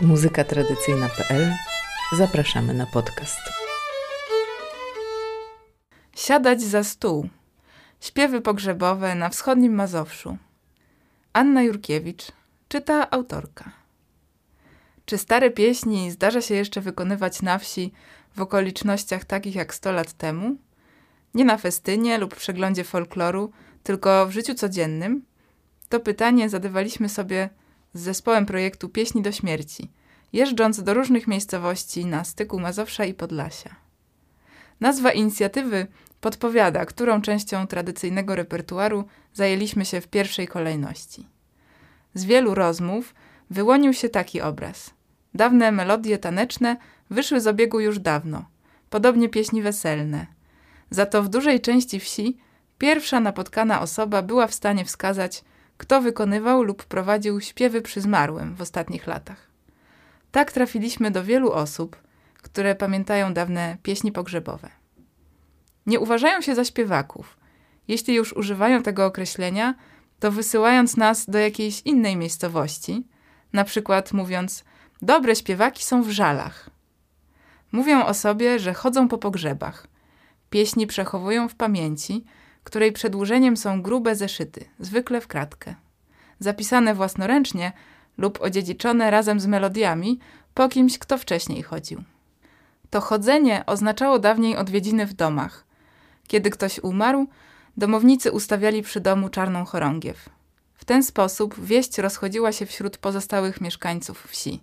muzykatradycyjna.pl Zapraszamy na podcast. Siadać za stół. Śpiewy pogrzebowe na wschodnim Mazowszu. Anna Jurkiewicz czyta autorka. Czy stare pieśni zdarza się jeszcze wykonywać na wsi w okolicznościach takich jak 100 lat temu? Nie na festynie lub przeglądzie folkloru, tylko w życiu codziennym? To pytanie zadawaliśmy sobie z zespołem projektu Pieśni do Śmierci, jeżdżąc do różnych miejscowości na styku Mazowsza i Podlasia. Nazwa inicjatywy podpowiada, którą częścią tradycyjnego repertuaru zajęliśmy się w pierwszej kolejności. Z wielu rozmów wyłonił się taki obraz. Dawne melodie taneczne wyszły z obiegu już dawno, podobnie pieśni weselne. Za to w dużej części wsi pierwsza napotkana osoba była w stanie wskazać, kto wykonywał lub prowadził śpiewy przy zmarłym w ostatnich latach. Tak trafiliśmy do wielu osób, które pamiętają dawne pieśni pogrzebowe. Nie uważają się za śpiewaków. Jeśli już używają tego określenia, to wysyłając nas do jakiejś innej miejscowości, na przykład mówiąc: Dobre śpiewaki są w żalach. Mówią o sobie, że chodzą po pogrzebach. Pieśni przechowują w pamięci, której przedłużeniem są grube zeszyty, zwykle w kratkę. Zapisane własnoręcznie lub odziedziczone razem z melodiami po kimś, kto wcześniej chodził. To chodzenie oznaczało dawniej odwiedziny w domach. Kiedy ktoś umarł, domownicy ustawiali przy domu czarną chorągiew. W ten sposób wieść rozchodziła się wśród pozostałych mieszkańców wsi.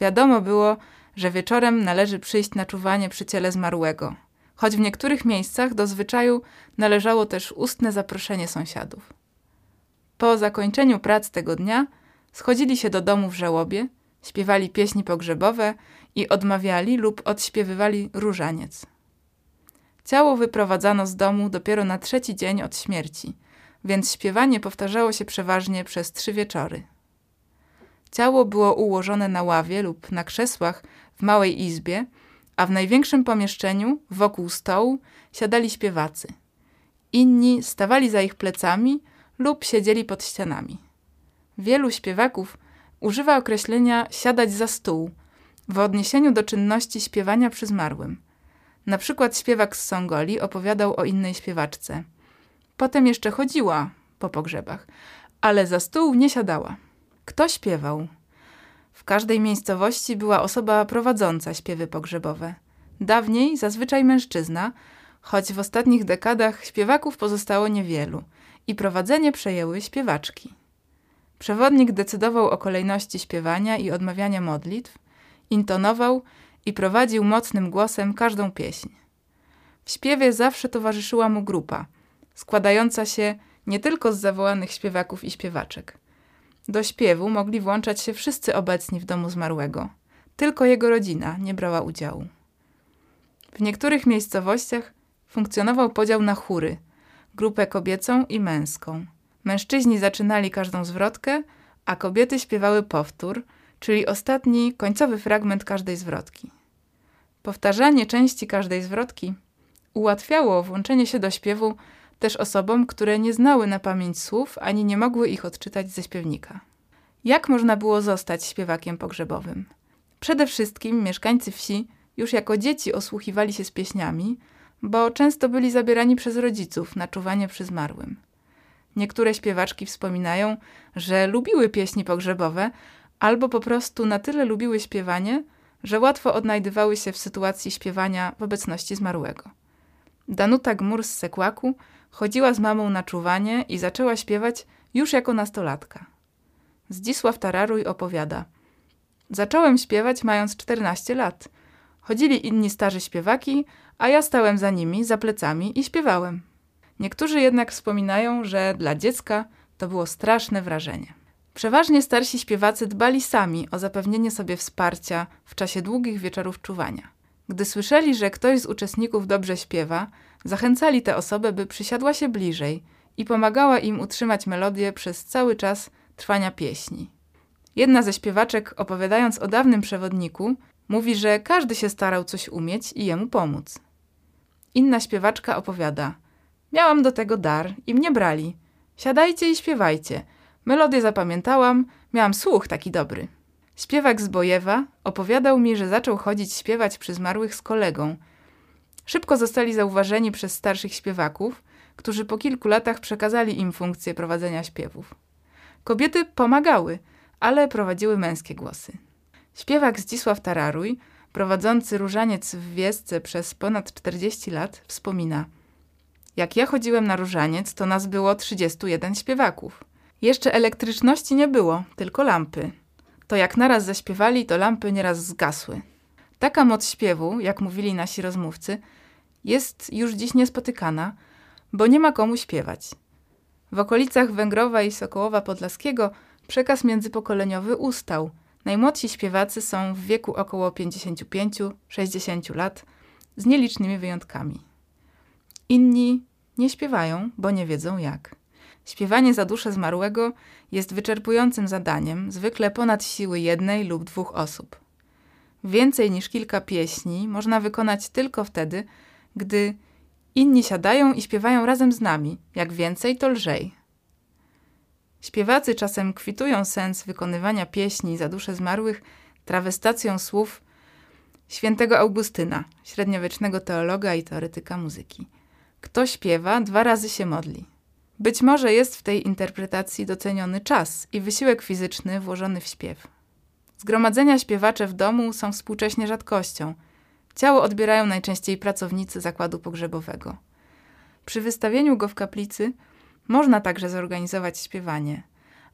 Wiadomo było, że wieczorem należy przyjść na czuwanie przy ciele zmarłego, choć w niektórych miejscach do zwyczaju należało też ustne zaproszenie sąsiadów. Po zakończeniu prac tego dnia schodzili się do domu w żałobie, śpiewali pieśni pogrzebowe i odmawiali lub odśpiewywali różaniec. Ciało wyprowadzano z domu dopiero na trzeci dzień od śmierci, więc śpiewanie powtarzało się przeważnie przez trzy wieczory. Ciało było ułożone na ławie lub na krzesłach w małej izbie, a w największym pomieszczeniu, wokół stołu, siadali śpiewacy. Inni stawali za ich plecami lub siedzieli pod ścianami. Wielu śpiewaków używa określenia siadać za stół w odniesieniu do czynności śpiewania przy zmarłym. Na przykład śpiewak z Songoli opowiadał o innej śpiewaczce. Potem jeszcze chodziła po pogrzebach, ale za stół nie siadała. Kto śpiewał? W każdej miejscowości była osoba prowadząca śpiewy pogrzebowe. Dawniej zazwyczaj mężczyzna, choć w ostatnich dekadach śpiewaków pozostało niewielu i prowadzenie przejęły śpiewaczki. Przewodnik decydował o kolejności śpiewania i odmawiania modlitw, intonował i prowadził mocnym głosem każdą pieśń. W śpiewie zawsze towarzyszyła mu grupa, składająca się nie tylko z zawołanych śpiewaków i śpiewaczek. Do śpiewu mogli włączać się wszyscy obecni w domu zmarłego. Tylko jego rodzina nie brała udziału. W niektórych miejscowościach funkcjonował podział na chóry, grupę kobiecą i męską. Mężczyźni zaczynali każdą zwrotkę, a kobiety śpiewały powtór, czyli ostatni, końcowy fragment każdej zwrotki. Powtarzanie części każdej zwrotki ułatwiało włączenie się do śpiewu też osobom, które nie znały na pamięć słów ani nie mogły ich odczytać ze śpiewnika. Jak można było zostać śpiewakiem pogrzebowym? Przede wszystkim mieszkańcy wsi już jako dzieci osłuchiwali się z pieśniami, bo często byli zabierani przez rodziców na czuwanie przy zmarłym. Niektóre śpiewaczki wspominają, że lubiły pieśni pogrzebowe albo po prostu na tyle lubiły śpiewanie, że łatwo odnajdywały się w sytuacji śpiewania w obecności zmarłego. Danuta Gmur z Sekłaku chodziła z mamą na czuwanie i zaczęła śpiewać już jako nastolatka. Zdzisław Tararuj opowiada Zacząłem śpiewać mając 14 lat. Chodzili inni starzy śpiewaki, a ja stałem za nimi, za plecami i śpiewałem. Niektórzy jednak wspominają, że dla dziecka to było straszne wrażenie. Przeważnie starsi śpiewacy dbali sami o zapewnienie sobie wsparcia w czasie długich wieczorów czuwania. Gdy słyszeli, że ktoś z uczestników dobrze śpiewa, zachęcali tę osobę, by przysiadła się bliżej i pomagała im utrzymać melodię przez cały czas trwania pieśni. Jedna ze śpiewaczek, opowiadając o dawnym przewodniku, mówi, że każdy się starał coś umieć i jemu pomóc. Inna śpiewaczka opowiada: Miałam do tego dar i mnie brali. Siadajcie i śpiewajcie. Melodię zapamiętałam, miałam słuch taki dobry. Śpiewak z Bojewa opowiadał mi, że zaczął chodzić śpiewać przy zmarłych z kolegą. Szybko zostali zauważeni przez starszych śpiewaków, którzy po kilku latach przekazali im funkcję prowadzenia śpiewów. Kobiety pomagały, ale prowadziły męskie głosy. Śpiewak Zdzisław Tararuj, prowadzący różaniec w Wiesce przez ponad 40 lat, wspomina Jak ja chodziłem na różaniec, to nas było 31 śpiewaków. Jeszcze elektryczności nie było, tylko lampy. To jak naraz zaśpiewali, to lampy nieraz zgasły. Taka moc śpiewu, jak mówili nasi rozmówcy, jest już dziś niespotykana, bo nie ma komu śpiewać. W okolicach Węgrowa i Sokołowa Podlaskiego przekaz międzypokoleniowy ustał. Najmłodsi śpiewacy są w wieku około 55-60 lat, z nielicznymi wyjątkami. Inni nie śpiewają, bo nie wiedzą jak. Śpiewanie za duszę zmarłego jest wyczerpującym zadaniem, zwykle ponad siły jednej lub dwóch osób. Więcej niż kilka pieśni można wykonać tylko wtedy, gdy inni siadają i śpiewają razem z nami. Jak więcej, to lżej. Śpiewacy czasem kwitują sens wykonywania pieśni za dusze zmarłych trawestacją słów świętego Augustyna, średniowiecznego teologa i teoretyka muzyki. Kto śpiewa, dwa razy się modli. Być może jest w tej interpretacji doceniony czas i wysiłek fizyczny włożony w śpiew. Zgromadzenia śpiewacze w domu są współcześnie rzadkością. Ciało odbierają najczęściej pracownicy zakładu pogrzebowego. Przy wystawieniu go w kaplicy można także zorganizować śpiewanie,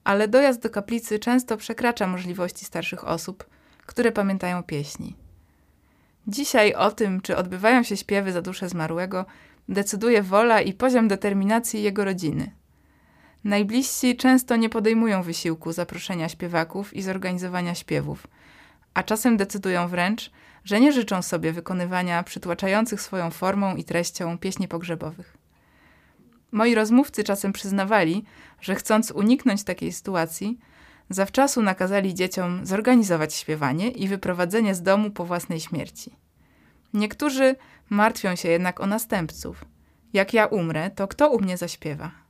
ale dojazd do kaplicy często przekracza możliwości starszych osób, które pamiętają pieśni. Dzisiaj o tym, czy odbywają się śpiewy za duszę zmarłego, decyduje wola i poziom determinacji jego rodziny. Najbliżsi często nie podejmują wysiłku zaproszenia śpiewaków i zorganizowania śpiewów, a czasem decydują wręcz, że nie życzą sobie wykonywania przytłaczających swoją formą i treścią pieśni pogrzebowych. Moi rozmówcy czasem przyznawali, że chcąc uniknąć takiej sytuacji, zawczasu nakazali dzieciom zorganizować śpiewanie i wyprowadzenie z domu po własnej śmierci. Niektórzy martwią się jednak o następców. Jak ja umrę, to kto u mnie zaśpiewa?